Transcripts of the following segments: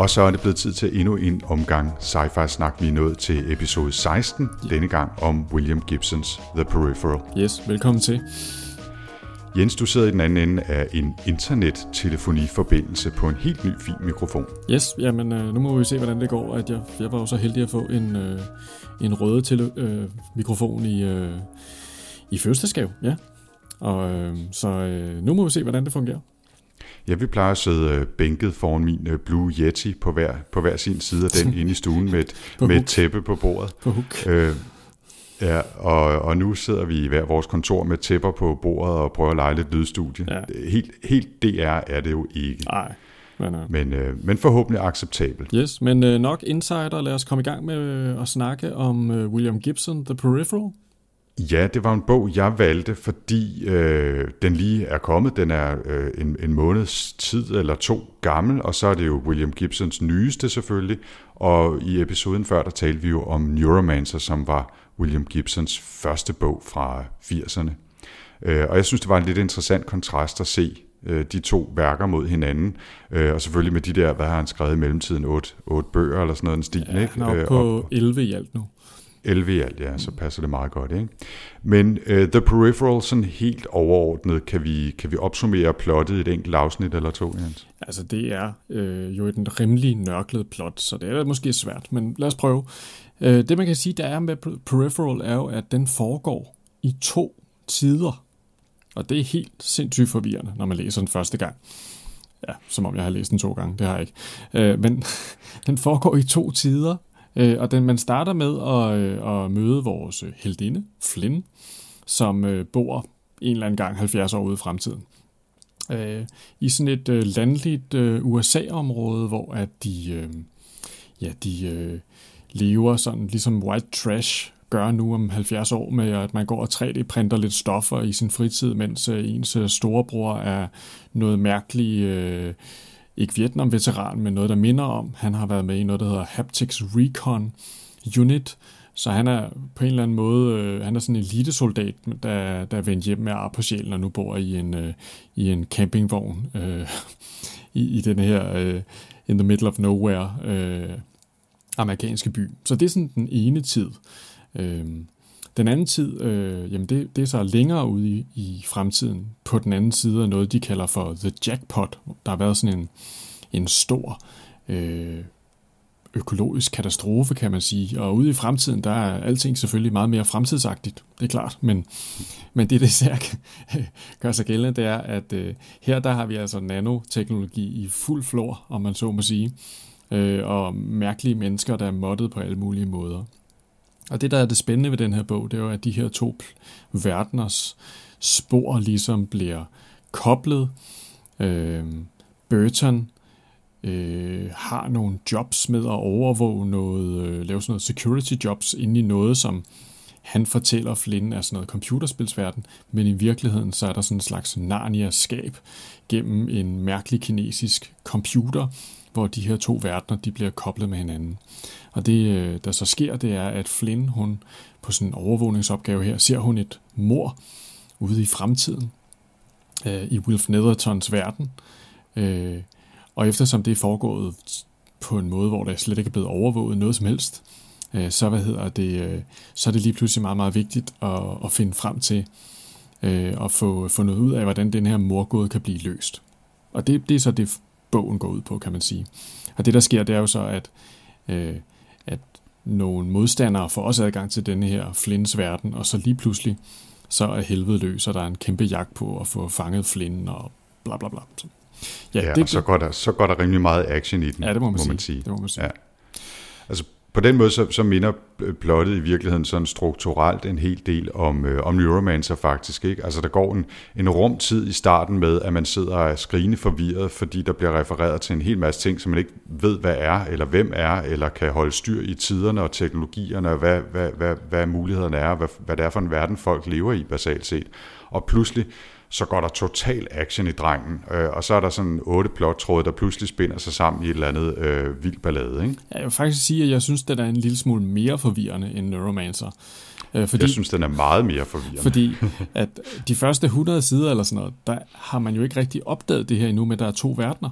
Og så er det blevet tid til endnu en omgang Sci-Fi Snak. Vi er nået til episode 16, denne gang om William Gibsons The Peripheral. Yes, velkommen til. Jens, du sidder i den anden ende af en internet-telefoniforbindelse på en helt ny fin mikrofon. Yes, jamen øh, nu må vi se, hvordan det går. At jeg, jeg var jo så heldig at få en, øh, en røde tele, øh, mikrofon i, øh, i fødselsdagsgave. Ja. Og, øh, så øh, nu må vi se, hvordan det fungerer. Ja, vi plejer at sidde øh, bænket foran min øh, Blue Yeti på hver, på hver sin side af den inde i stuen med et, med et tæppe på bordet. På hook. Øh, ja, og, og nu sidder vi i hver vores kontor med tæpper på bordet og prøver at lege lidt lydstudie. Ja. Helt, helt DR er det jo ikke, Nej, men, øh, men, øh, men forhåbentlig acceptabelt. yes, men øh, nok insider. Lad os komme i gang med øh, at snakke om øh, William Gibson, The Peripheral. Ja, det var en bog, jeg valgte, fordi øh, den lige er kommet. Den er øh, en, en måneds tid eller to gammel, og så er det jo William Gibsons nyeste selvfølgelig. Og i episoden før, der talte vi jo om Neuromancer, som var William Gibsons første bog fra 80'erne. Øh, og jeg synes, det var en lidt interessant kontrast at se øh, de to værker mod hinanden. Øh, og selvfølgelig med de der, hvad har han skrevet i mellemtiden, otte, otte bøger eller sådan noget en stil. Ja, ikke? han er Øh, på og- 11 i alt nu. 11 i alt, ja, så passer det meget godt, ikke? Men uh, The Peripheral, sådan helt overordnet, kan vi, kan vi opsummere plottet i et enkelt afsnit eller to, Jens? Altså, det er øh, jo et rimelig nørklet plot, så det er måske svært, men lad os prøve. Øh, det, man kan sige, der er med Peripheral, er jo, at den foregår i to tider. Og det er helt sindssygt forvirrende, når man læser den første gang. Ja, som om jeg har læst den to gange, det har jeg ikke. Øh, men den foregår i to tider, øh, og den, man starter med at, øh, at møde vores øh, heldinde, Flynn, som øh, bor en eller anden gang 70 år ude i fremtiden. Øh, i sådan et øh, landligt øh, USA-område, hvor at de, øh, ja, de øh, lever sådan ligesom white trash gør nu om 70 år med, at man går og 3D-printer lidt stoffer i sin fritid, mens øh, ens øh, storebror er noget mærkeligt, øh, ikke Vietnam-veteran, men noget, der minder om. Han har været med i noget, der hedder Haptics Recon Unit, så han er på en eller anden måde, øh, han er sådan en elitesoldat, der, der er vendt hjem med ar på sjælen og nu bor i en, øh, i en campingvogn øh, i, i den her øh, in the middle of nowhere øh, amerikanske by. Så det er sådan den ene tid. Øh, den anden tid, øh, jamen det, det er så længere ude i, i fremtiden, på den anden side af noget, de kalder for The Jackpot. Der har været sådan en, en stor øh, økologisk katastrofe, kan man sige. Og ude i fremtiden, der er alting selvfølgelig meget mere fremtidsagtigt, det er klart. Men, men det, det især gør sig gældende, det er, at øh, her der har vi altså nanoteknologi i fuld flor, om man så må sige. Øh, og mærkelige mennesker, der er moddet på alle mulige måder. Og det, der er det spændende ved den her bog, det er jo, at de her to verdeners spor ligesom bliver koblet. Øh, Burton øh, har nogle jobs med at overvåge noget, øh, lave sådan noget security jobs inde i noget, som han fortæller Flynn er sådan noget computerspilsverden, men i virkeligheden så er der sådan en slags Narnia-skab gennem en mærkelig kinesisk computer, hvor de her to verdener de bliver koblet med hinanden. Og det, øh, der så sker, det er, at Flynn, hun på sådan en overvågningsopgave her, ser hun et mor ude i fremtiden øh, i Wilf Nethertons verden. Øh, og eftersom det er foregået på en måde, hvor der slet ikke er blevet overvåget noget som helst, øh, så, hvad hedder det, øh, så er det lige pludselig meget, meget vigtigt at, at finde frem til øh, at få fundet ud af, hvordan den her morgåde kan blive løst. Og det, det er så det, bogen går ud på, kan man sige. Og det, der sker, det er jo så, at, øh, nogle modstandere får også adgang til denne her Flynns verden, og så lige pludselig, så er helvede løs, og der er en kæmpe jagt på at få fanget Flynn, og bla bla bla. Så, Ja, ja det, og så går, der, så går der rimelig meget action i den, ja, det må man, må sige. man sige. Det må man sige. Ja. Altså, på den måde så, så minder plottet i virkeligheden sådan strukturelt en hel del om, øh, om Neuromancer faktisk. Ikke? Altså der går en, en rumtid i starten med, at man sidder og er skrigende forvirret, fordi der bliver refereret til en hel masse ting, som man ikke ved, hvad er, eller hvem er, eller kan holde styr i tiderne og teknologierne, og hvad, hvad, hvad, hvad mulighederne er, hvad, hvad det er for en verden, folk lever i basalt set. Og pludselig så går der total action i drengen, øh, og så er der sådan otte plottråde, der pludselig spinder sig sammen i et eller andet øh, vild ballade. Ikke? Jeg vil faktisk sige, at jeg synes, den er en lille smule mere forvirrende end Neuromancer. Øh, fordi, jeg synes, den er meget mere forvirrende. Fordi at de første 100 sider eller sådan noget, der har man jo ikke rigtig opdaget det her endnu med, at der er to verdener.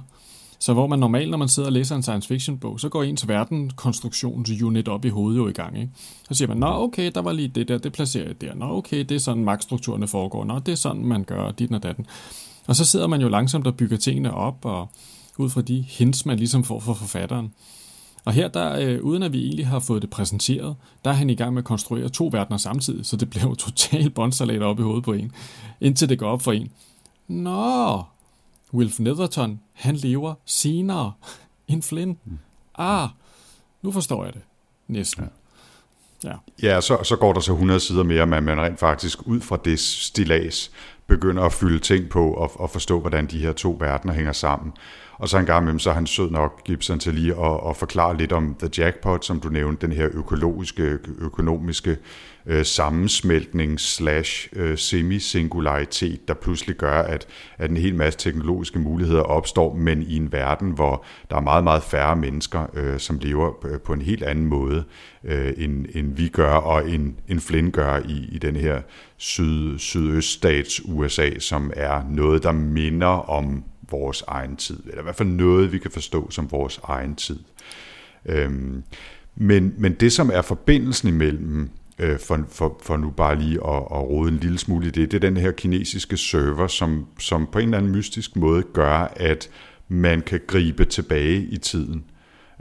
Så hvor man normalt, når man sidder og læser en science fiction bog, så går ens verdenkonstruktionsunit op i hovedet jo i gang. Ikke? Så siger man, nå okay, der var lige det der, det placerer jeg der. Nå okay, det er sådan magtstrukturerne foregår. Nå, det er sådan, man gør dit og datten. Og så sidder man jo langsomt og bygger tingene op, og ud fra de hints, man ligesom får fra forfatteren. Og her, der, øh, uden at vi egentlig har fået det præsenteret, der er han i gang med at konstruere to verdener samtidig, så det bliver jo totalt bondsalat op i hovedet på en, indtil det går op for en. Nå, Wilf Netherton, han lever senere end Flynn. Mm. Ah, nu forstår jeg det. Næsten. Ja, ja. ja så, så går der så 100 sider mere, men man rent faktisk ud fra det stilas begynder at fylde ting på og, og forstå, hvordan de her to verdener hænger sammen. Og så en gang imellem, så er han sød nok, Gibson, til lige at, at forklare lidt om The Jackpot, som du nævnte, den her økologiske, økonomiske øh, sammensmeltning slash øh, semi-singularitet, der pludselig gør, at, at en hel masse teknologiske muligheder opstår, men i en verden, hvor der er meget, meget færre mennesker, øh, som lever øh, på en helt anden måde, øh, end, end vi gør, og end, end Flynn gør i, i den her syd, sydøststats USA, som er noget, der minder om vores egen tid, eller i hvert fald noget, vi kan forstå som vores egen tid. Øhm, men, men det, som er forbindelsen imellem, øh, for, for, for nu bare lige at, at rode en lille smule i det, det er den her kinesiske server, som, som på en eller anden mystisk måde gør, at man kan gribe tilbage i tiden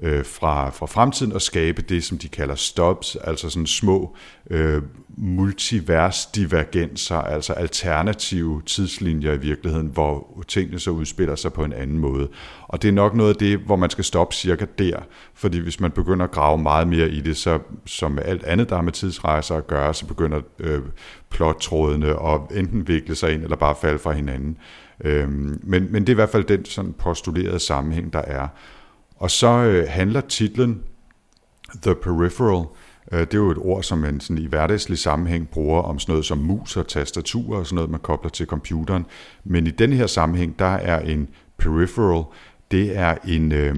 øh, fra, fra fremtiden og skabe det, som de kalder stops, altså sådan små øh, multivers-divergenser, altså alternative tidslinjer i virkeligheden, hvor tingene så udspiller sig på en anden måde. Og det er nok noget af det, hvor man skal stoppe cirka der, fordi hvis man begynder at grave meget mere i det, så som med alt andet, der har med tidsrejser at gøre, så begynder øh, plottrådene at enten vikle sig ind eller bare falde fra hinanden. Øhm, men, men det er i hvert fald den sådan postulerede sammenhæng, der er. Og så øh, handler titlen The Peripheral, øh, det er jo et ord, som man sådan i hverdagslig sammenhæng bruger om sådan noget som mus og tastatur og sådan noget, man kobler til computeren. Men i den her sammenhæng, der er en peripheral, det er en... Øh,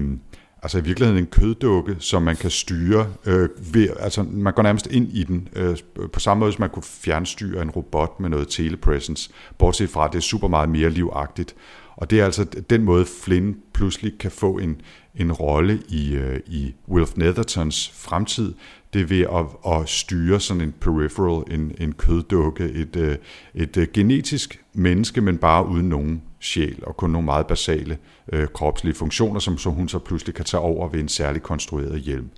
altså i virkeligheden en køddukke, som man kan styre øh, ved, altså man går nærmest ind i den, øh, på samme måde som man kunne fjernstyre en robot med noget telepresence, bortset fra at det er super meget mere livagtigt. Og det er altså den måde, Flynn pludselig kan få en, en rolle i, øh, i Wilf Nethertons fremtid, det er ved at, at styre sådan en peripheral, en, en køddukke, et, øh, et, øh, genetisk menneske, men bare uden nogen sjæl, og kun nogle meget basale øh, kropslige funktioner, som, som hun så pludselig kan tage over ved en særlig konstrueret hjelm.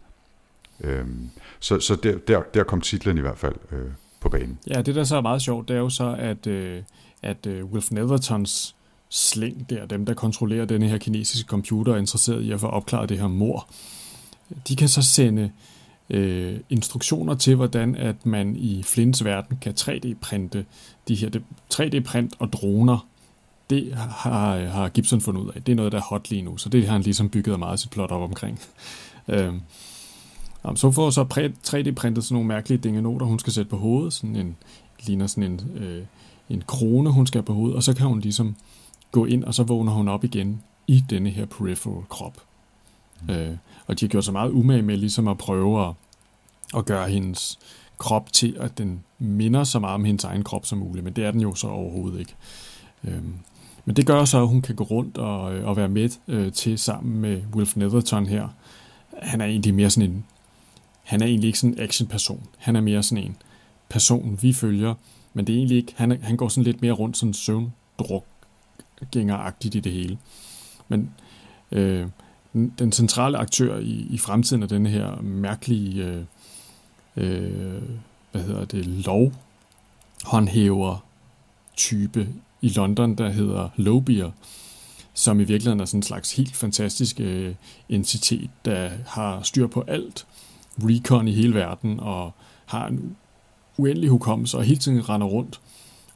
Øhm, så så der, der, der kom titlen i hvert fald øh, på banen. Ja, det der så er meget sjovt, det er jo så, at, øh, at øh, Wilf Nethertons slæng der, dem der kontrollerer denne her kinesiske computer, er interesseret i at få opklaret det her mor. De kan så sende øh, instruktioner til, hvordan at man i Flints verden kan 3D-printe de her 3D-print og droner. Det har, har Gibson fundet ud af. Det er noget, der er hot lige nu, så det har han ligesom bygget meget sit plot op omkring. øh, så får så 3D-printet sådan nogle mærkelige dingenoter, hun skal sætte på hovedet. Sådan en, ligner sådan en, øh, en krone, hun skal have på hovedet, og så kan hun ligesom gå ind, og så vågner hun op igen i denne her peripheral krop. Mm. Øh, og de har gjort så meget umage med ligesom at prøve at, at gøre hendes krop til, at den minder så meget om hendes egen krop som muligt, men det er den jo så overhovedet ikke. Øh, men det gør så, at hun kan gå rundt og, og være med øh, til sammen med Wilf Netherton her. Han er egentlig mere sådan en, han er egentlig ikke sådan en action-person. Han er mere sådan en person, vi følger, men det er egentlig ikke, han, er, han går sådan lidt mere rundt sådan søvndruk gængeragtigt i det hele. Men øh, den centrale aktør i, i fremtiden er den her mærkelige øh, øh, hvad hedder det, lovhåndhæver type i London, der hedder Lobier, som i virkeligheden er sådan en slags helt fantastisk øh, entitet, der har styr på alt, recon i hele verden, og har en uendelig hukommelse, og hele tiden render rundt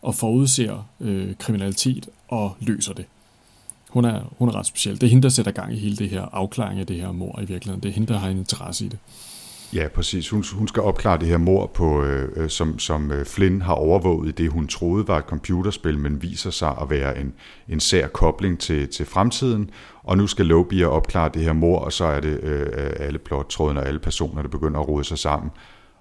og forudser øh, kriminalitet og løser det. Hun er, hun er ret speciel. Det er hende, der sætter gang i hele det her afklaring af det her mor i virkeligheden. Det er hende, der har en interesse i det. Ja, præcis. Hun, hun skal opklare det her mor, på, øh, øh, som, som øh, Flynn har overvåget i det, hun troede var et computerspil, men viser sig at være en, en sær kobling til, til fremtiden. Og nu skal Lobia opklare det her mor, og så er det øh, øh, alle plottrådene og alle personer, der begynder at rode sig sammen.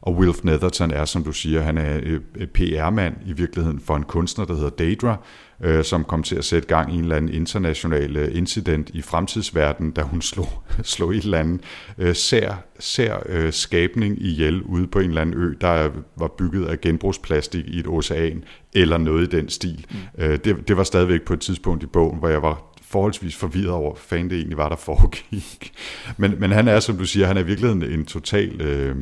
Og Wilf Netherton er, som du siger, han er et PR-mand i virkeligheden for en kunstner, der hedder Daedra, øh, som kom til at sætte gang i en eller anden international øh, incident i fremtidsverdenen, da hun slog, slog et eller andet øh, sær, sær øh, skabning ihjel ude på en eller anden ø, der var bygget af genbrugsplastik i et ocean, eller noget i den stil. Mm. Øh, det, det var stadigvæk på et tidspunkt i bogen, hvor jeg var forholdsvis forvirret over, hvad fanden det egentlig var, der foregik. Men, men han er, som du siger, han er i virkeligheden en total... Øh,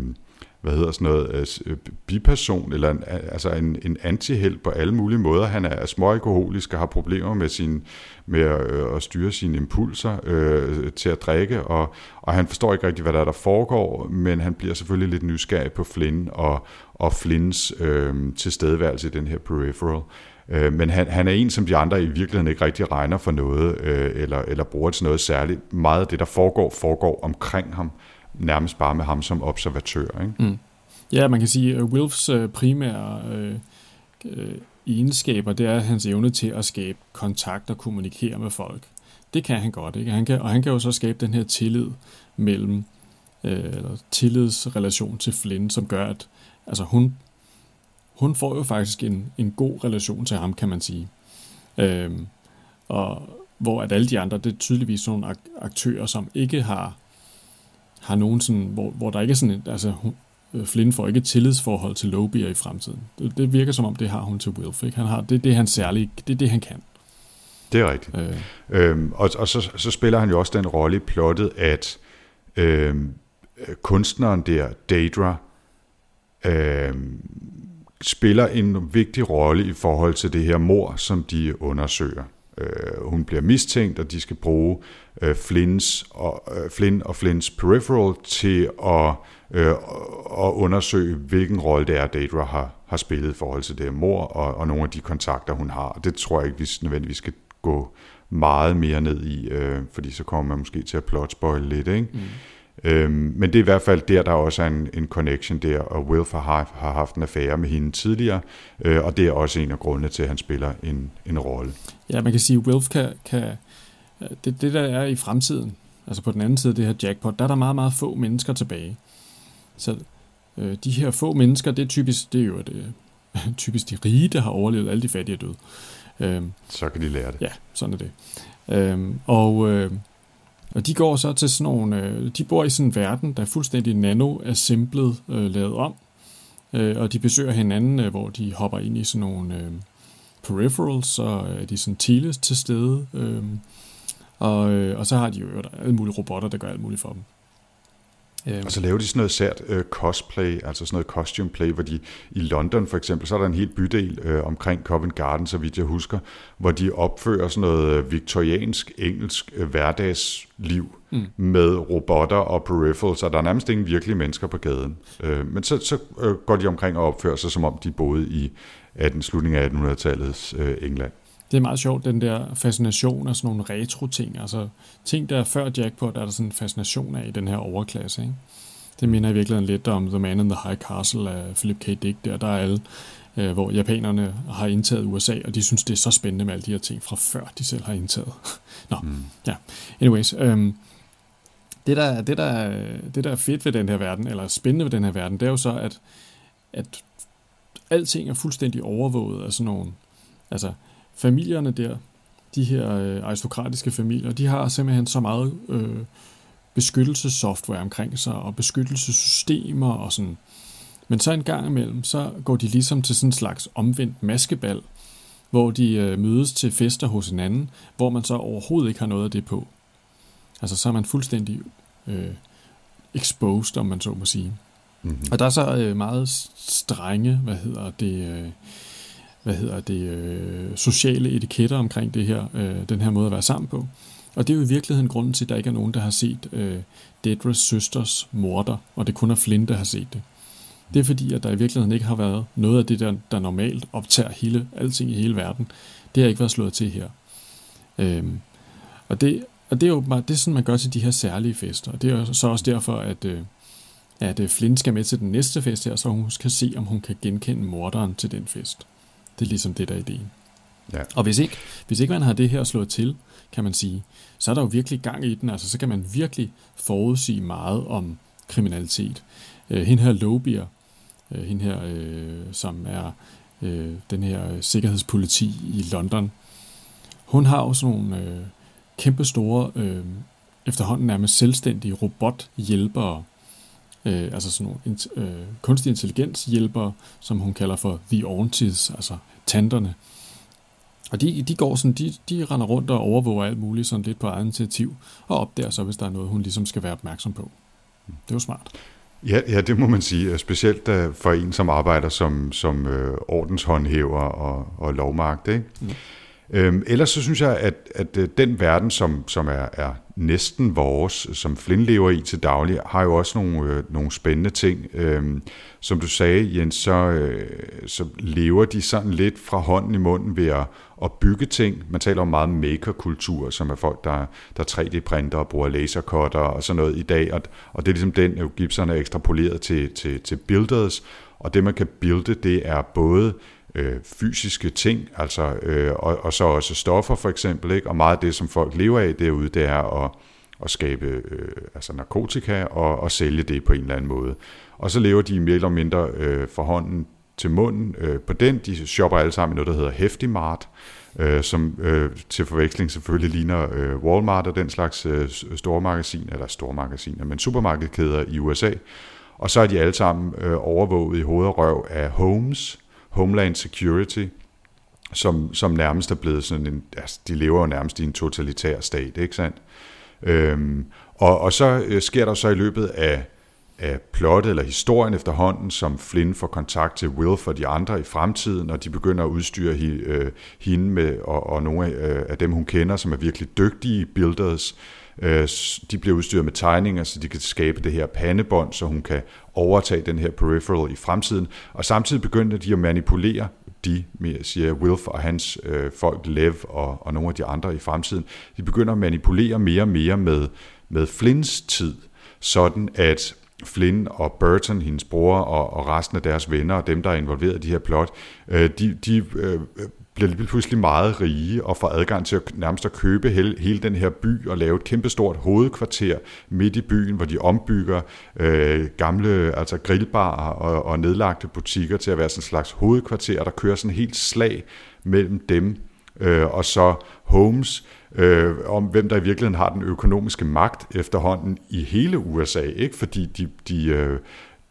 hvad hedder sådan noget, øh, øh biperson, eller en, altså en, en antiheld på alle mulige måder. Han er småalkoholisk og har problemer med, sin, med at, øh, at styre sine impulser øh, til at drikke, og, og han forstår ikke rigtig, hvad der er, der foregår, men han bliver selvfølgelig lidt nysgerrig på Flynn og, og Flynns øh, tilstedeværelse i den her peripheral. Øh, men han, han er en, som de andre i virkeligheden ikke rigtig regner for noget, øh, eller, eller bruger til noget særligt. Meget af det, der foregår, foregår omkring ham nærmest bare med ham som observatør. Ikke? Mm. Ja, man kan sige, at Wilfs øh, primære øh, øh, egenskaber, det er hans evne til at skabe kontakt og kommunikere med folk. Det kan han godt, ikke? Han kan, og han kan jo så skabe den her tillid mellem, øh, eller tillidsrelation til Flynn, som gør, at altså hun, hun får jo faktisk en, en god relation til ham, kan man sige. Øh, og hvor at alle de andre, det er tydeligvis nogle aktører, som ikke har har nogen sådan, hvor, hvor der ikke er sådan, altså øh, Flynn får ikke et tillidsforhold til Lobia i fremtiden. Det, det virker som om, det har hun til Wilf. Ikke? Han har, det, det er hans særlige, det er det, han kan. Det er rigtigt. Øh. Øhm, og og så, så spiller han jo også den rolle i plottet, at øhm, kunstneren der, Daedra, øhm, spiller en vigtig rolle i forhold til det her mor, som de undersøger. Øh, hun bliver mistænkt, og de skal bruge øh, Flins og, øh, Flynn og Flins peripheral til at, øh, at undersøge, hvilken rolle det er, Daedra har, har spillet i forhold til det mor, og, og nogle af de kontakter, hun har. Det tror jeg ikke, vi nødvendigvis skal gå meget mere ned i, øh, fordi så kommer man måske til at spoil lidt, ikke? Mm. Øhm, men det er i hvert fald der, der også er en, en connection der, og Wilf har, har haft en affære med hende tidligere, øh, og det er også en af grundene til, at han spiller en, en rolle. Ja, man kan sige, at Wilf kan, kan det, det der er i fremtiden, altså på den anden side af det her jackpot, der er der meget, meget få mennesker tilbage. Så øh, de her få mennesker, det er typisk, det er jo det, typisk de rige, der har overlevet, alle de fattige er døde. Øhm, så kan de lære det. Ja, sådan er det. Øhm, og, øh, og de går så til sådan nogle, øh, de bor i sådan en verden, der er fuldstændig nano-assemblet, øh, lavet om, øh, og de besøger hinanden, øh, hvor de hopper ind i sådan nogle øh, peripherals, så er de sådan teles til stede, øh, og, øh, og så har de jo alle mulige robotter, der gør alt muligt for dem. Og så laver de sådan noget sært uh, cosplay, altså sådan noget costume play, hvor de i London for eksempel, så er der en helt bydel uh, omkring Covent Garden, så vidt jeg husker, hvor de opfører sådan noget øh, viktoriansk, engelsk uh, hverdagsliv mm. med robotter og peripherals, så der er nærmest ingen virkelige mennesker på gaden. Uh, men så, så uh, går de omkring og opfører sig, som om de boede i 18, slutningen af 1800-tallets uh, England det er meget sjovt, den der fascination af sådan nogle retro-ting. Altså ting, der er før jackpot, er der sådan en fascination af i den her overklasse. Ikke? Det minder i virkeligheden lidt om The Man in the High Castle af Philip K. Dick. Der, der er alle, øh, hvor japanerne har indtaget USA, og de synes, det er så spændende med alle de her ting fra før, de selv har indtaget. Nå, mm. ja. Anyways, øhm, det, der, det, der, det, der er fedt ved den her verden, eller spændende ved den her verden, det er jo så, at, at alting er fuldstændig overvåget af sådan nogle, altså familierne der, de her øh, aristokratiske familier, de har simpelthen så meget øh, beskyttelsessoftware omkring sig, og beskyttelsessystemer og sådan. Men så en gang imellem, så går de ligesom til sådan en slags omvendt maskebal, hvor de øh, mødes til fester hos hinanden, hvor man så overhovedet ikke har noget af det på. Altså så er man fuldstændig øh, exposed, om man så må sige. Mm-hmm. Og der er så øh, meget strenge, hvad hedder det, øh, hvad hedder det, øh, sociale etiketter omkring det her, øh, den her måde at være sammen på. Og det er jo i virkeligheden grunden til, at der ikke er nogen, der har set øh, Dedras søsters morter, og det kun er Flynn, der har set det. Det er fordi, at der i virkeligheden ikke har været noget af det, der, der normalt optager hele, alting i hele verden. Det har ikke været slået til her. Øhm, og, det, og det er jo det er sådan, man gør til de her særlige fester. Og det er så også derfor, at, øh, at øh, Flynn skal med til den næste fest her, så hun skal se, om hun kan genkende morderen til den fest. Det er ligesom det, der er ideen. Ja. Og hvis ikke, hvis ikke man har det her slået til, kan man sige, så er der jo virkelig gang i den. Altså, så kan man virkelig forudsige meget om kriminalitet. Øh, hende her Lobier, øh, hende her, øh, som er øh, den her sikkerhedspoliti i London, hun har også nogle øh, kæmpe store, øh, efterhånden nærmest selvstændige robothjælpere, øh, altså sådan nogle øh, kunstig intelligens hjælpere, som hun kalder for the aunties, altså tanterne. Og de, de går sådan, de, de render rundt og overvåger alt muligt sådan lidt på eget initiativ, og opdager så, hvis der er noget, hun ligesom skal være opmærksom på. Det er jo smart. Ja, ja, det må man sige. Specielt uh, for en, som arbejder som, som uh, ordenshåndhæver og, og lovmagt. Ikke? Mm. Øhm, ellers så synes jeg, at, at øh, den verden, som, som er, er næsten vores, som Flynn lever i til daglig, har jo også nogle, øh, nogle spændende ting. Øhm, som du sagde, Jens, så, øh, så lever de sådan lidt fra hånden i munden ved at, at bygge ting. Man taler om meget maker-kultur, som er folk, der, der 3D-printer og bruger lasercutter og sådan noget i dag. Og, og det er ligesom den, øh, Gibson er ekstrapoleret til, til, til builders. Og det, man kan builde, det er både øh, fysiske ting, altså, øh, og, og så også stoffer for eksempel, ikke? og meget af det, som folk lever af derude, det er at, at skabe øh, altså narkotika og, og sælge det på en eller anden måde. Og så lever de mere eller mindre øh, fra hånden til munden øh, på den. De shopper alle sammen i noget, der hedder Hefty Mart, øh, som øh, til forveksling selvfølgelig ligner øh, Walmart og den slags øh, store magasin, eller store magasiner, men supermarkedkæder i USA. Og så er de alle sammen øh, overvåget i hoved og røv af Holmes, Homeland Security, som, som nærmest er blevet sådan en, altså de lever jo nærmest i en totalitær stat, ikke sandt? Øhm, og, og så øh, sker der så i løbet af, af plottet eller historien efterhånden, som Flynn får kontakt til Will for de andre i fremtiden, og de begynder at udstyre hi, øh, hende med, og, og nogle af, øh, af dem, hun kender, som er virkelig dygtige builders, øh, Øh, de bliver udstyret med tegninger, så de kan skabe det her pandebånd, så hun kan overtage den her peripheral i fremtiden. Og samtidig begynder de at manipulere de, siger Wilf og hans øh, folk, Lev og, og nogle af de andre i fremtiden, de begynder at manipulere mere og mere med, med Flins tid, sådan at Flynn og Burton, hendes bror, og, og resten af deres venner, og dem, der er involveret i de her plot, øh, de, de øh, bliver lige pludselig meget rige og får adgang til at nærmest at købe hele, hele den her by og lave et kæmpestort hovedkvarter midt i byen, hvor de ombygger øh, gamle altså grillbarer og, og nedlagte butikker til at være sådan en slags hovedkvarter. Der kører sådan helt slag mellem dem øh, og så Holmes, øh, om hvem der i virkeligheden har den økonomiske magt efterhånden i hele USA, ikke? fordi de, de øh,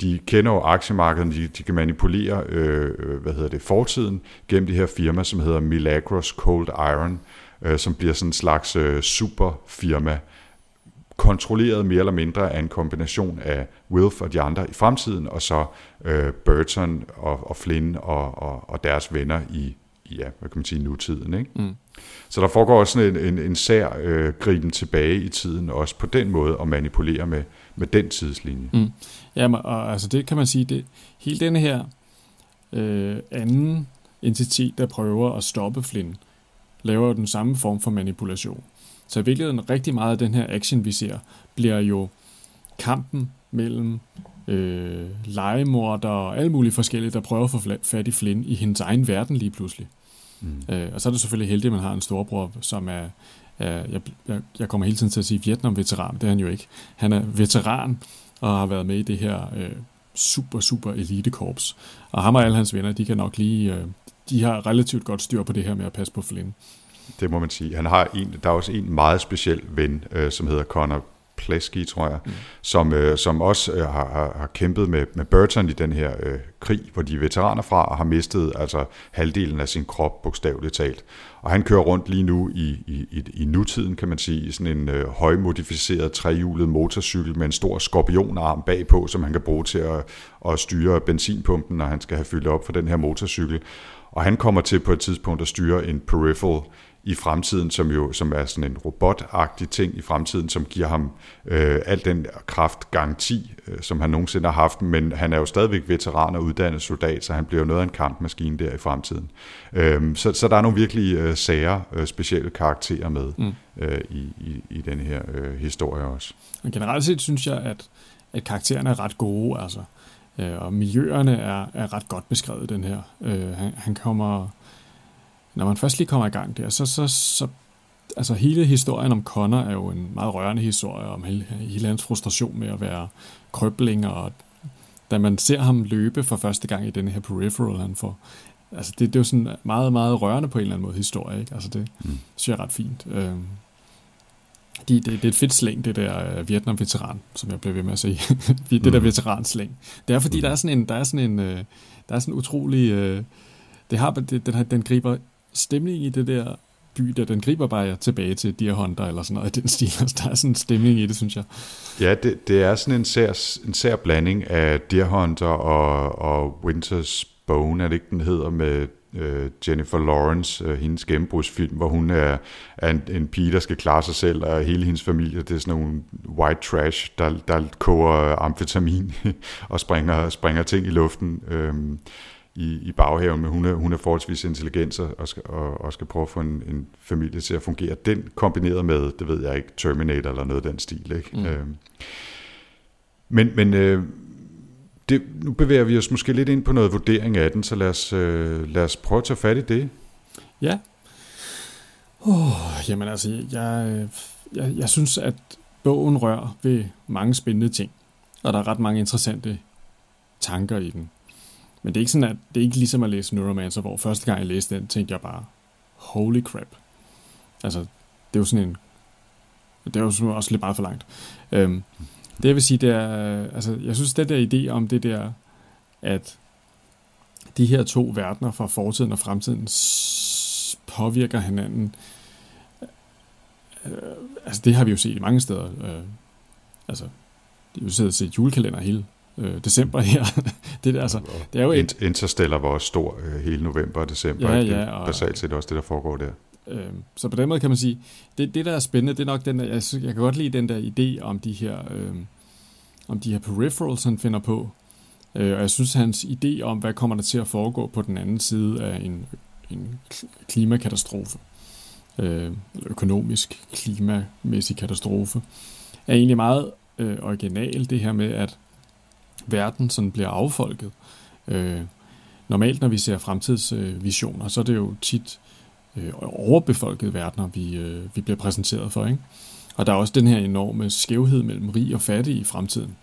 de kender jo aktiemarkedet, de, de kan manipulere øh, øh, hvad hedder det, fortiden gennem det her firma, som hedder Milagros Cold Iron, øh, som bliver sådan en slags øh, superfirma, kontrolleret mere eller mindre af en kombination af Wilf og de andre i fremtiden, og så øh, Burton og, og Flynn og, og, og deres venner i, ja, hvad kan man sige, nutiden. Ikke? Mm. Så der foregår også sådan en, en, en sær øh, griben tilbage i tiden, også på den måde at manipulere med, med den tidslinje. Mm. Ja, og altså det kan man sige, det, hele denne her øh, anden entitet, der prøver at stoppe Flynn, laver jo den samme form for manipulation. Så i virkeligheden rigtig meget af den her action, vi ser, bliver jo kampen mellem øh, legemorder og alle mulige forskellige, der prøver at få fat i Flynn i hendes egen verden lige pludselig. Mm. Øh, og så er det selvfølgelig heldigt, at man har en storbror, som er, er jeg, jeg, jeg kommer hele tiden til at sige Vietnam-veteran, det er han jo ikke. Han er veteran og har været med i det her øh, super, super elitekorps. Og ham og alle hans venner, de kan nok lige, øh, de har relativt godt styr på det her med at passe på Flynn. Det må man sige. Han har en, der er også en meget speciel ven, øh, som hedder Connor Plesky, tror jeg, mm. som, øh, som også øh, har, har kæmpet med, med Burton i den her øh, krig, hvor de er veteraner fra, og har mistet altså halvdelen af sin krop, bogstaveligt talt. Og han kører rundt lige nu i, i, i, i nutiden, kan man sige, i sådan en øh, højmodificeret trehjulet motorcykel med en stor skorpionarm bagpå, som han kan bruge til at, at styre benzinpumpen, når han skal have fyldt op for den her motorcykel. Og han kommer til på et tidspunkt at styre en peripheral i fremtiden, som jo som er sådan en robotagtig ting i fremtiden, som giver ham øh, al den kraft garanti, øh, som han nogensinde har haft, men han er jo stadigvæk veteran og uddannet soldat, så han bliver jo noget af en kampmaskine der i fremtiden. Øh, så, så der er nogle virkelig øh, sære, øh, specielle karakterer med mm. øh, i, i, i den her øh, historie også. Men generelt set synes jeg, at, at karaktererne er ret gode, altså, øh, og miljøerne er, er ret godt beskrevet den her. Øh, han, han kommer når man først lige kommer i gang der, så, så, så altså hele historien om Connor er jo en meget rørende historie om hele, hele hans frustration med at være krøbling, og da man ser ham løbe for første gang i den her peripheral, han får, altså det, det er jo sådan meget, meget rørende på en eller anden måde historie, ikke? Altså det mm. synes jeg er ret fint. Øh, de, det, det er et fedt slæng, det der uh, Vietnam-veteran, som jeg blev ved med at sige. det mm. der veteranslæng. Det er fordi, mm. der er sådan en, der er sådan en, uh, der er sådan en utrolig, uh, det har, det, den, den griber stemning i det der by, der den griber bare tilbage til Deer Hunter eller sådan noget i den stil. Altså, der er sådan en stemning i det, synes jeg. Ja, det, det er sådan en sær, en sær blanding af Deer Hunter og, og Winter's Bone, er det ikke den hedder, med øh, Jennifer Lawrence, øh, hendes gennembrudsfilm, hvor hun er, er en, en pige, der skal klare sig selv, og hele hendes familie, det er sådan nogle white trash, der, der koger amfetamin og springer, springer ting i luften. Øh, i, i baghaven, men hun er, hun er forholdsvis intelligent og skal, og, og skal prøve at få en, en familie til at fungere. Den kombineret med, det ved jeg ikke, Terminator eller noget af den stil. Ikke? Mm. Øh, men men øh, det, nu bevæger vi os måske lidt ind på noget vurdering af den, så lad os, øh, lad os prøve at tage fat i det. Ja. Oh, jamen altså, jeg, jeg, jeg synes, at bogen rører ved mange spændende ting, og der er ret mange interessante tanker i den. Men det er ikke sådan, at det er ikke ligesom at læse Neuromancer, hvor første gang jeg læste den, tænkte jeg bare, holy crap. Altså, det er jo sådan en... Det er jo også lidt meget for langt. Øhm, det jeg vil sige, det er... Altså, jeg synes, det der idé om det der, at de her to verdener fra fortiden og fremtiden påvirker hinanden. Øh, altså, det har vi jo set i mange steder. Øh, altså, det er jo set julekalender hele øh, december her. det, der, altså, det er jo et... Interstellar var også stor øh, hele november og december. Ja, ja, og, basalt set også det, der foregår der. Øh, så på den måde kan man sige, det, det der er spændende, det er nok den der, jeg, jeg kan godt lide den der idé om de her, øh, om de her peripherals, han finder på. Øh, og jeg synes, hans idé om, hvad kommer der til at foregå på den anden side af en, en klimakatastrofe, øh, økonomisk, klimamæssig katastrofe, er egentlig meget øh, original, det her med, at verden sådan bliver affolket. Øh, normalt, når vi ser fremtidsvisioner, øh, så er det jo tit øh, overbefolkede verdener, vi, øh, vi bliver præsenteret for. Ikke? Og der er også den her enorme skævhed mellem rig og fattig i fremtiden.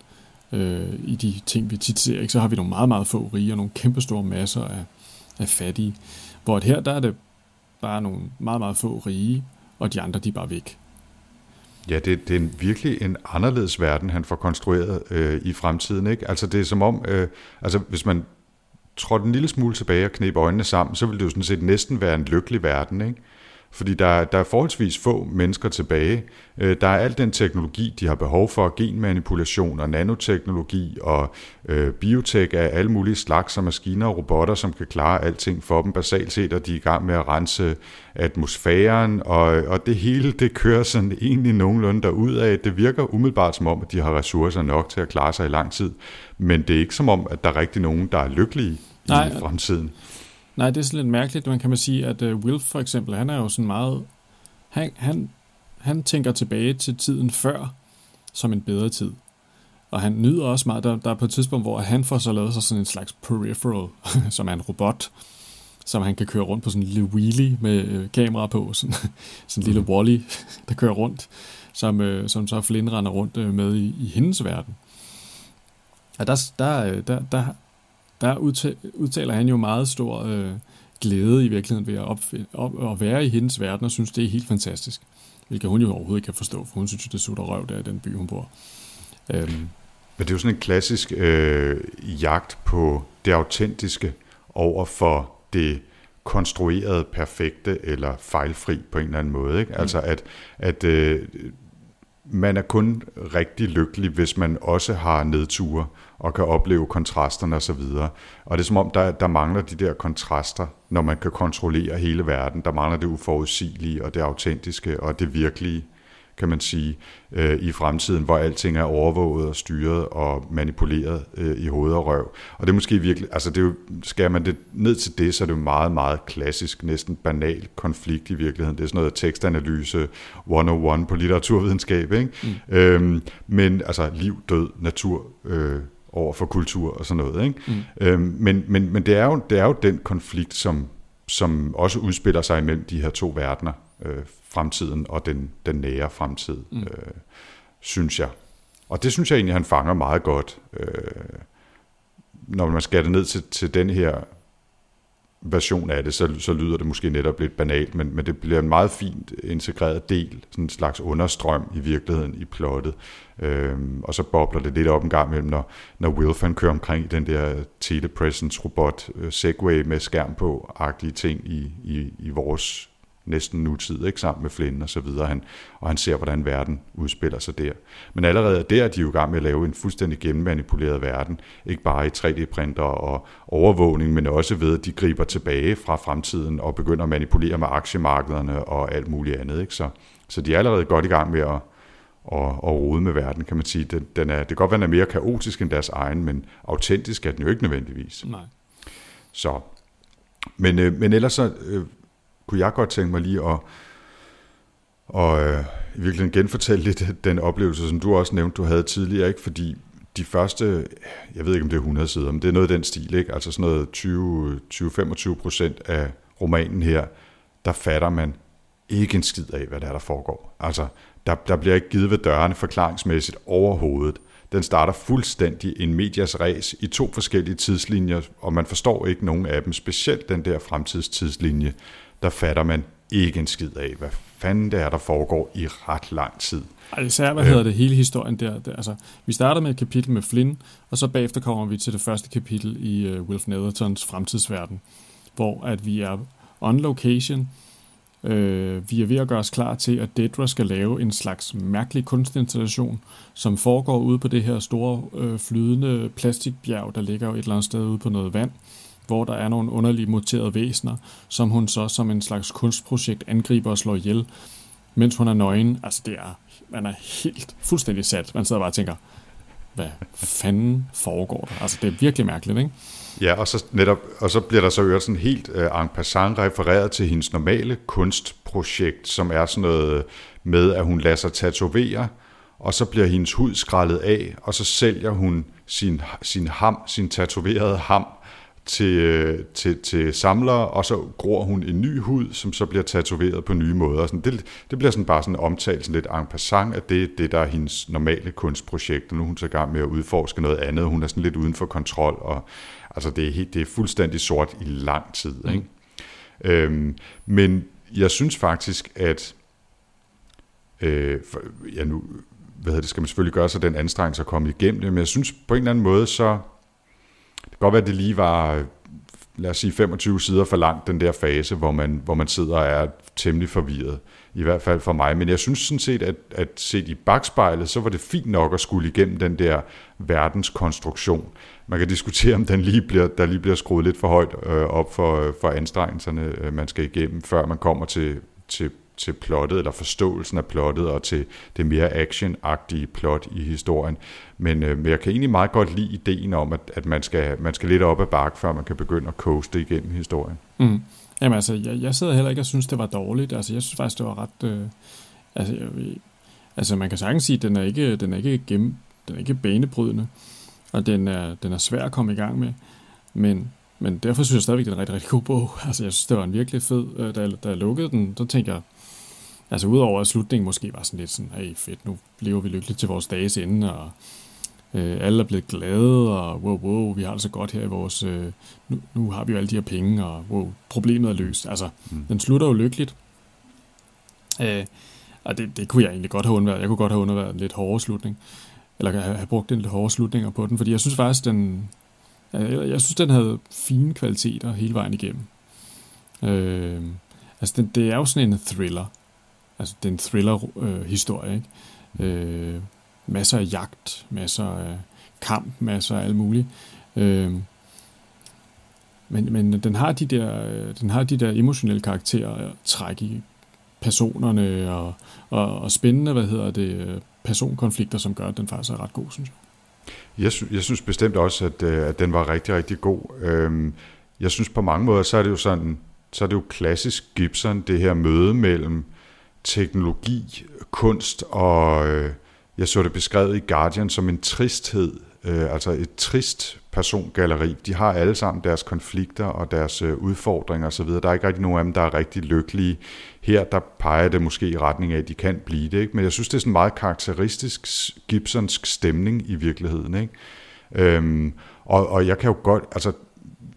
Øh, I de ting, vi tit ser, ikke? så har vi nogle meget, meget få rige og nogle kæmpestore masser af, af fattige. Hvor her, der er det bare nogle meget, meget få rige, og de andre, de er bare væk. Ja, det, det er en, virkelig en anderledes verden, han får konstrueret øh, i fremtiden. Ikke? Altså det er som om, øh, altså hvis man trådte en lille smule tilbage og knep øjnene sammen, så ville det jo sådan set næsten være en lykkelig verden. Ikke? Fordi der, der er forholdsvis få mennesker tilbage. Øh, der er al den teknologi, de har behov for, genmanipulation og nanoteknologi og øh, biotek af alle mulige slags og maskiner og robotter, som kan klare alting for dem. Basalt set er de i gang med at rense atmosfæren, og, og det hele det kører sådan egentlig nogenlunde derud af. Det virker umiddelbart som om, at de har ressourcer nok til at klare sig i lang tid, men det er ikke som om, at der er rigtig nogen, der er lykkelige Nej, i fremtiden. Nej, det er sådan lidt mærkeligt. Man kan man sige, at uh, Will for eksempel, han er jo sådan meget... Han, han, han tænker tilbage til tiden før som en bedre tid. Og han nyder også meget, der, der er på et tidspunkt, hvor han får så lavet sig sådan en slags peripheral, som er en robot, som han kan køre rundt på sådan en lille wheelie med øh, kamera på, sådan, sådan en lille mhm. wally, der kører rundt, som, øh, som så Flynn render rundt øh, med i, i hendes verden. Og der, der, øh, der, der, der udtaler han jo meget stor øh, glæde i virkeligheden ved at, opfinde, op, at være i hendes verden, og synes, det er helt fantastisk. Hvilket hun jo overhovedet ikke kan forstå, for hun synes, det sutter røv der i den by, hun bor. Øhm. Men det er jo sådan en klassisk øh, jagt på det autentiske over for det konstruerede, perfekte eller fejlfri på en eller anden måde. Ikke? Mm. Altså at, at øh, man er kun rigtig lykkelig, hvis man også har nedture og kan opleve kontrasterne osv. Og, og det er som om, der, der mangler de der kontraster, når man kan kontrollere hele verden. Der mangler det uforudsigelige og det autentiske og det virkelige kan man sige, øh, i fremtiden, hvor alting er overvåget og styret og manipuleret øh, i hoved og røv. Og det er måske virkelig, altså det er jo, skal man det ned til det, så er det jo meget, meget klassisk, næsten banal konflikt i virkeligheden. Det er sådan noget tekstanalyse 101 på litteraturvidenskab, ikke? Mm. Øhm, men altså liv, død, natur, øh, over for kultur og sådan noget. Ikke? Mm. Øhm, men men, men det, er jo, det er jo den konflikt, som, som også udspiller sig imellem de her to verdener øh, fremtiden og den, den nære fremtid, mm. øh, synes jeg. Og det synes jeg egentlig, han fanger meget godt, øh, når man skærer det ned til, til den her version af det, så, så lyder det måske netop lidt banalt, men, men det bliver en meget fint integreret del, sådan en slags understrøm i virkeligheden i plottet. Øhm, og så bobler det lidt op en gang imellem, når, når Wilfan kører omkring i den der telepresence robot øh, Segway med skærm på, agtige ting i, i, i vores næsten nutid, ikke sammen med Flynn og så videre, han, og han ser, hvordan verden udspiller sig der. Men allerede der er de jo i gang med at lave en fuldstændig gennemmanipuleret verden, ikke bare i 3D-printer og overvågning, men også ved, at de griber tilbage fra fremtiden og begynder at manipulere med aktiemarkederne og alt muligt andet. Ikke? Så, så de er allerede godt i gang med at, at, at rode med verden, kan man sige. Den, den er, det kan godt være, den er mere kaotisk end deres egen, men autentisk er den jo ikke nødvendigvis. Nej. Så, men, øh, men ellers så øh, kunne jeg godt tænke mig lige at og øh, i virkeligheden genfortælle lidt den oplevelse, som du også nævnte, du havde tidligere, ikke? fordi de første, jeg ved ikke om det er 100 sider, men det er noget af den stil, ikke? altså sådan noget 20-25 procent af romanen her, der fatter man ikke en skid af, hvad der er, der foregår. Altså, der, der bliver ikke givet ved dørene forklaringsmæssigt overhovedet. Den starter fuldstændig en medias res i to forskellige tidslinjer, og man forstår ikke nogen af dem, specielt den der fremtidstidslinje, der fatter man ikke en skid af, hvad fanden det er, der foregår i ret lang tid. Ej, især, hvad øh. hedder det, hele historien der. Det, altså, vi starter med et kapitel med Flynn, og så bagefter kommer vi til det første kapitel i uh, Wilf Nethertons fremtidsverden, hvor at vi er on location, Øh, vi er ved at gøre os klar til, at Dedra skal lave en slags mærkelig kunstinstallation, som foregår ude på det her store øh, flydende plastikbjerg, der ligger et eller andet sted ude på noget vand hvor der er nogle underlige muterede væsener, som hun så som en slags kunstprojekt angriber og slår ihjel, mens hun er nøgen. Altså det er, man er helt fuldstændig sat. Man sidder bare og tænker, hvad fanden foregår der? Altså det er virkelig mærkeligt, ikke? Ja, og så, netop, og så bliver der så øvrigt sådan helt uh, en passant refereret til hendes normale kunstprojekt, som er sådan noget med, at hun lader sig tatovere, og så bliver hendes hud skrællet af, og så sælger hun sin, sin ham, sin tatoverede ham, til, til, til samlere, og så gror hun en ny hud, som så bliver tatoveret på nye måder. Sådan, det, det bliver sådan bare sådan omtalt sådan lidt en passant, at det er det, der er hendes normale kunstprojekt, og nu er hun så i gang med at udforske noget andet. Hun er sådan lidt uden for kontrol, og altså det er, helt, det er fuldstændig sort i lang tid. Mm. Ikke? Øhm, men jeg synes faktisk, at øh, for, ja, nu hvad det, skal man selvfølgelig gøre sig den anstrengelse at komme igennem det, men jeg synes på en eller anden måde, så godt være, at det lige var, lad os sige, 25 sider for langt, den der fase, hvor man, hvor man sidder og er temmelig forvirret. I hvert fald for mig. Men jeg synes sådan set, at, at set i bagspejlet, så var det fint nok at skulle igennem den der verdenskonstruktion. Man kan diskutere, om den lige bliver, der lige bliver skruet lidt for højt øh, op for, øh, for anstrengelserne, øh, man skal igennem, før man kommer til, til til plottet, eller forståelsen af plottet, og til det mere actionagtige plot i historien. Men, øh, men jeg kan egentlig meget godt lide ideen om, at, at man, skal, man skal lidt op ad bakke, før man kan begynde at coaste igennem historien. Mm. Jamen altså, jeg, jeg sidder heller ikke og synes, det var dårligt. Altså, jeg synes faktisk, det var ret... Øh, altså, jeg, altså, man kan sagtens sige, at den er ikke, den er ikke, gennem, den er ikke banebrydende, og den er, den er svær at komme i gang med. Men, men derfor synes jeg stadigvæk, det er en rigtig, rigtig god bog. Altså, jeg synes, det var en virkelig fed... Øh, da, da jeg lukkede den, så tænkte jeg, Altså udover at slutningen måske var sådan lidt sådan, hey fedt, nu lever vi lykkeligt til vores dages ende, og øh, alle er blevet glade, og wow, wow, vi har det så godt her i vores, øh, nu, nu har vi jo alle de her penge, og wow, problemet er løst. Altså, mm. den slutter jo lykkeligt. Øh, og det, det kunne jeg egentlig godt have undværet. Jeg kunne godt have undværet en lidt hårdere slutning, eller have, have brugt en lidt hårdere slutninger på den, fordi jeg synes faktisk, den, jeg, jeg synes, den havde fine kvaliteter hele vejen igennem. Øh, altså, den, det er jo sådan en thriller. Altså, det er en thriller-historie, øh, ikke? Øh, masser af jagt, masser af kamp, masser af alt muligt. Øh, men, men den har de der, øh, den har de der emotionelle karakterer, øh, træk i personerne og, og, og spændende, hvad hedder det, personkonflikter, som gør, at den faktisk er ret god, synes jeg. Jeg, sy- jeg synes bestemt også, at, øh, at den var rigtig, rigtig god. Øhm, jeg synes på mange måder, så er det jo sådan, så er det jo klassisk Gibson, det her møde mellem teknologi, kunst og, øh, jeg så det beskrevet i Guardian som en tristhed, øh, altså et trist persongalleri. De har alle sammen deres konflikter og deres øh, udfordringer osv. Der er ikke rigtig nogen af dem, der er rigtig lykkelige. Her der peger det måske i retning af, at de kan blive det. Ikke? Men jeg synes, det er sådan en meget karakteristisk Gibsonsk stemning i virkeligheden. Ikke? Øhm, og, og jeg kan jo godt, altså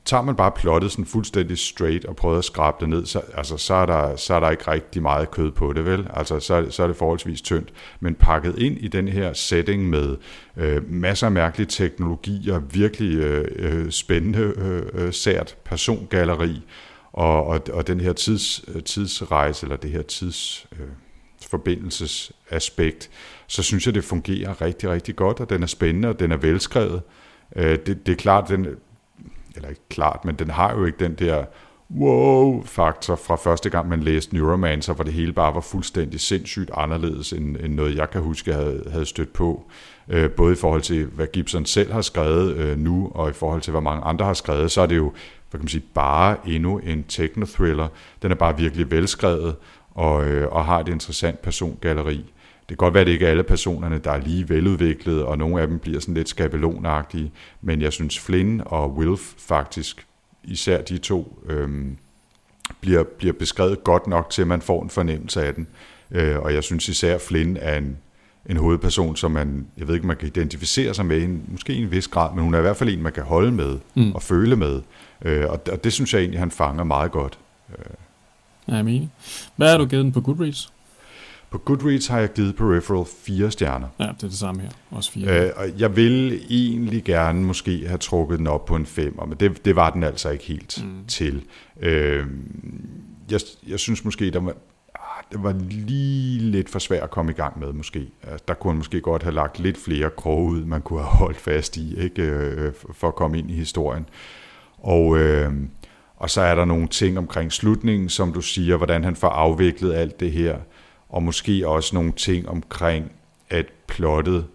tager man bare plottet sådan fuldstændig straight og prøver at skrabe det ned, så, altså, så, er der, så er der ikke rigtig meget kød på det, vel? Altså, så, så er det forholdsvis tyndt. Men pakket ind i den her setting med øh, masser af mærkelige teknologier, virkelig øh, øh spændende, øh, øh, sært persongalleri, og, og, og den her tids, øh, tidsrejse, eller det her tids... Øh, forbindelsesaspekt, så synes jeg, det fungerer rigtig, rigtig godt, og den er spændende, og den er velskrevet. Det, det er klart, den, eller ikke klart, men den har jo ikke den der wow-faktor fra første gang, man læste Neuromancer, hvor det hele bare var fuldstændig sindssygt anderledes, end, end noget, jeg kan huske, jeg havde, havde stødt på. Øh, både i forhold til, hvad Gibson selv har skrevet øh, nu, og i forhold til, hvad mange andre har skrevet, så er det jo hvad kan man sige, bare endnu en techno-thriller. Den er bare virkelig velskrevet, og, øh, og har et interessant persongalleri. Det kan godt være, at det ikke er alle personerne, der er lige veludviklede, og nogle af dem bliver sådan lidt skabelonagtige, men jeg synes Flynn og Wilf faktisk, især de to, øhm, bliver, bliver beskrevet godt nok til, at man får en fornemmelse af den. Øh, og jeg synes især Flynn er en, en hovedperson, som man, jeg ved ikke, man kan identificere sig med, en, måske i en vis grad, men hun er i hvert fald en, man kan holde med mm. og føle med. Øh, og, og det synes jeg egentlig, han fanger meget godt. Øh. Ja, jeg mener. Hvad har du givet den på Goodreads? På Goodreads har jeg givet Peripheral fire stjerner. Ja, det er det samme her. Også fire. Øh, og jeg vil egentlig gerne måske have trukket den op på en 5, men det, det var den altså ikke helt mm. til. Øh, jeg, jeg synes måske, der var, ah, det var lige lidt for svært at komme i gang med måske. Altså, der kunne man måske godt have lagt lidt flere kroge ud, man kunne have holdt fast i, ikke øh, for at komme ind i historien. Og, øh, og så er der nogle ting omkring slutningen, som du siger, hvordan han får afviklet alt det her og måske også nogle ting omkring, at plottet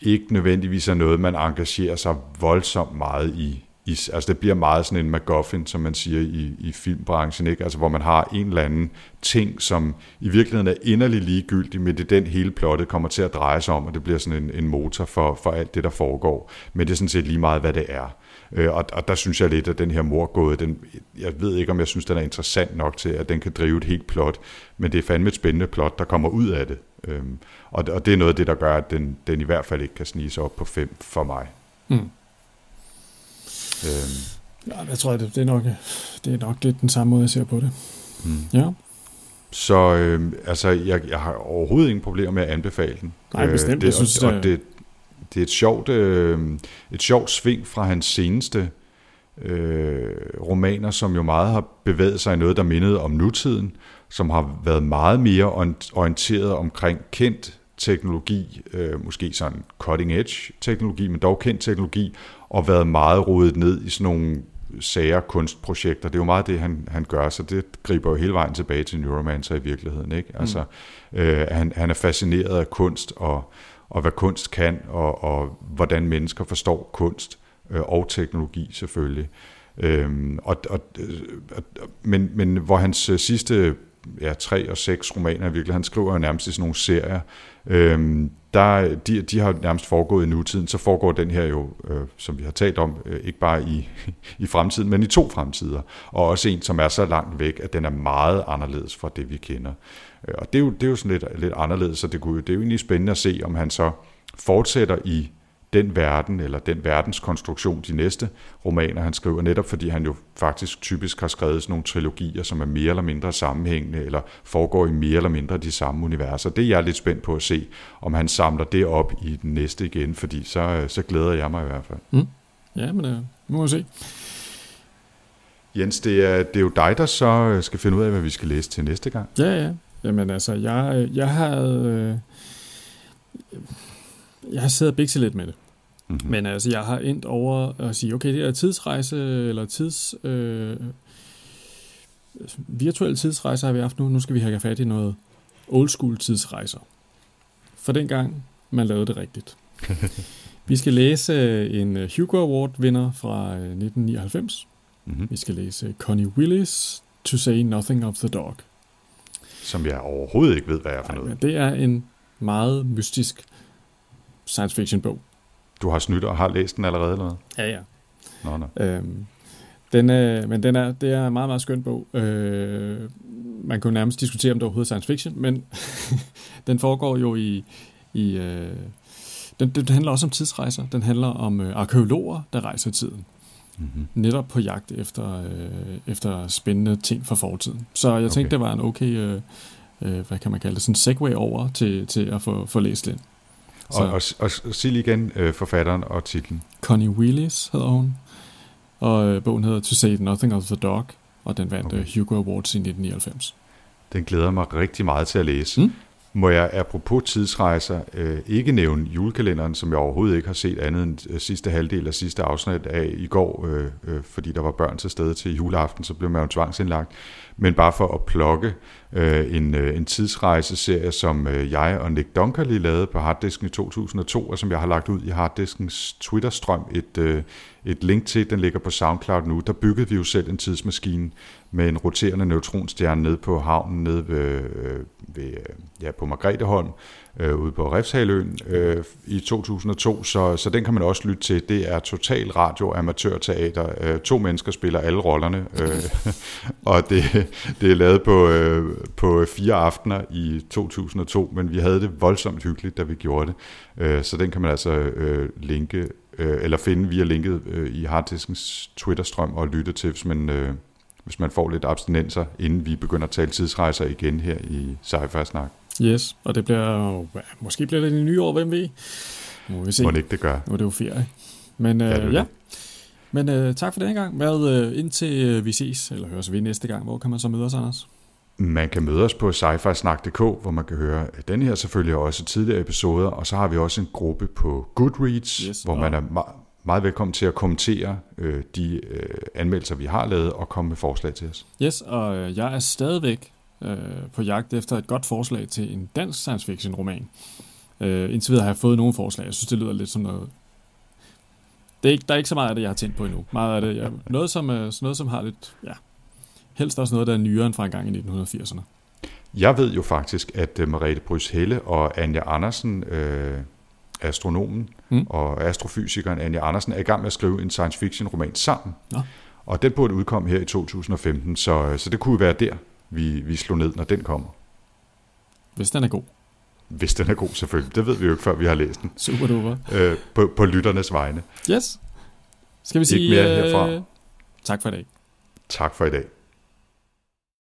ikke nødvendigvis er noget, man engagerer sig voldsomt meget i. I, altså det bliver meget sådan en MacGuffin, som man siger i, i filmbranchen, ikke? Altså hvor man har en eller anden ting, som i virkeligheden er inderlig ligegyldig, men det er den hele plottet kommer til at dreje sig om, og det bliver sådan en, en motor for, for alt det, der foregår. Men det er sådan set lige meget, hvad det er. Øh, og, og der synes jeg lidt, at den her morgåde, den, jeg ved ikke, om jeg synes, den er interessant nok til, at den kan drive et helt plot, men det er fandme et spændende plot, der kommer ud af det. Øhm, og, og det er noget af det, der gør, at den, den i hvert fald ikke kan snige sig op på fem for mig. Mm. Øhm. Ja, jeg tror, det, det, er nok, det er nok lidt den samme måde, jeg ser på det. Mm. Ja. Så øh, altså, jeg, jeg har overhovedet ingen problemer med at anbefale den. Nej, bestemt. Øh, det, jeg synes, og, og det, det er et sjovt, øh, et sjovt sving fra hans seneste øh, romaner, som jo meget har bevæget sig i noget, der mindede om nutiden, som har været meget mere orienteret omkring kendt teknologi, øh, måske sådan cutting edge teknologi, men dog kendt teknologi, og været meget rodet ned i sådan nogle sager, kunstprojekter. Det er jo meget det, han, han gør, så det griber jo hele vejen tilbage til Neuromancer i virkeligheden. Ikke? Altså, mm. øh, han, han er fascineret af kunst og, og hvad kunst kan, og, og hvordan mennesker forstår kunst øh, og teknologi selvfølgelig. Øhm, og, og, øh, men, men hvor hans øh, sidste ja, tre og seks romaner virkelig, han skriver jo nærmest i sådan nogle serier, øhm, der, de, de har nærmest foregået i nutiden, så foregår den her jo, øh, som vi har talt om, øh, ikke bare i, i fremtiden, men i to fremtider, og også en, som er så langt væk, at den er meget anderledes fra det, vi kender. Øh, og det er jo, det er jo sådan lidt, lidt anderledes, så det, kunne, det er jo egentlig spændende at se, om han så fortsætter i den verden, eller den verdenskonstruktion, de næste romaner, han skriver, netop fordi han jo faktisk typisk har skrevet sådan nogle trilogier, som er mere eller mindre sammenhængende, eller foregår i mere eller mindre de samme universer. Det er jeg lidt spændt på at se, om han samler det op i den næste igen, fordi så, så glæder jeg mig i hvert fald. Mm. Ja, men øh, nu må vi se. Jens, det er, det er jo dig, der så skal finde ud af, hvad vi skal læse til næste gang. Ja, ja. Jamen altså, jeg, jeg havde... Øh jeg har siddet og bikset lidt med det. Mm-hmm. Men altså, jeg har endt over at sige, okay, det er tidsrejse, eller tids... Øh, virtuelle tidsrejser har vi haft nu. Nu skal vi have fat i noget old school tidsrejser. For dengang, man lavede det rigtigt. vi skal læse en Hugo Award vinder fra 1999. Mm-hmm. Vi skal læse Connie Willis, To Say Nothing of the Dog. Som jeg overhovedet ikke ved, hvad er for Ej, noget. det er en meget mystisk science fiction bog. Du har snydt og har læst den allerede, eller hvad? Ja, ja. Nå, nå. Øhm, den er, men den er, det er en meget, meget skøn bog. Øh, man kunne nærmest diskutere, om det overhovedet er science fiction, men den foregår jo i... i øh, den, den handler også om tidsrejser. Den handler om øh, arkeologer, der rejser i tiden. Mm-hmm. Netop på jagt efter, øh, efter spændende ting fra fortiden. Så jeg tænkte, Okay. det var en okay... Øh, øh, hvad kan man kalde det? Sådan segway over til, til at få, få læst den. Så. Og, og, og, sig lige igen øh, forfatteren og titlen. Connie Willis hedder hun. Og øh, bogen hedder To Say Nothing of the Dog, og den vandt Okay. okay. Hugo Awards i 1999. Den glæder mig rigtig meget til at læse. Mm. Må jeg apropos tidsrejser øh, ikke nævne julekalenderen, som jeg overhovedet ikke har set andet end øh, sidste halvdel af sidste afsnit af i går, øh, øh, fordi der var børn til stede til juleaften, så blev man jo tvangsindlagt. Men bare for at plukke øh, en, øh, en tidsrejseserie, som øh, jeg og Nick Dunkerley lavede på Harddisken i 2002, og som jeg har lagt ud i Harddiskens Twitter-strøm et, øh, et link til. Den ligger på SoundCloud nu. Der byggede vi jo selv en tidsmaskine med en roterende neutronstjerne nede på havnen, nede ved, øh, ved øh, ja, på Margretheholm, øh, ude på Refshaløen øh, i 2002, så, så den kan man også lytte til. Det er total radio amatørteater. Øh, to mennesker spiller alle rollerne, øh, og det, det er lavet på, øh, på fire aftener i 2002, men vi havde det voldsomt hyggeligt, da vi gjorde det. Øh, så den kan man altså øh, linke, øh, eller finde via linket øh, i Harddiskens Twitter-strøm og lytte til, hvis man... Øh, hvis man får lidt abstinenser, inden vi begynder at tale tidsrejser igen her i Sci-Fi Snak. Yes, og det bliver måske bliver det i nye år, hvem ved? Må vi se. Må det ikke det gør. Nu er det jo ferie. Men øh, Ja. Men øh, tak for den gang. Hvad, øh, indtil øh, vi ses, eller høres ved næste gang, hvor kan man så møde os, Anders? Man kan møde os på sci-fi-snak.dk, hvor man kan høre den her selvfølgelig og også tidligere episoder, og så har vi også en gruppe på Goodreads, Yes, hvor man er meget velkommen til at kommentere øh, de øh, anmeldelser, vi har lavet, og komme med forslag til os. Yes, og øh, jeg er stadigvæk øh, på jagt efter et godt forslag til en dansk science fiction roman. Øh, indtil videre har jeg fået nogle forslag. Jeg synes, det lyder lidt som noget... Det er ikke, der er ikke så meget af det, jeg har tænkt på endnu. Meget af det, jeg, noget, som, øh, noget, som har lidt... Ja, helst også noget, der er nyere end fra en gang i 1980'erne. Jeg ved jo faktisk, at øh, Merete Brys Helle og Anja Andersen, øh, astronomen Mm. og astrofysikeren Anja Andersen, er i gang med at skrive en science fiction roman sammen. Nå. Og den burde udkomme her i 2015, så, så det kunne være der, vi, vi slår ned, når den kommer. Hvis den er god. Hvis den er god selvfølgelig. Det ved vi jo ikke, før vi har læst den. Super duper. Øh, på, på lytternes vegne. Yes. Skal vi Ikke sige... mere herfra. Øh, tak for i dag. Tak for i dag.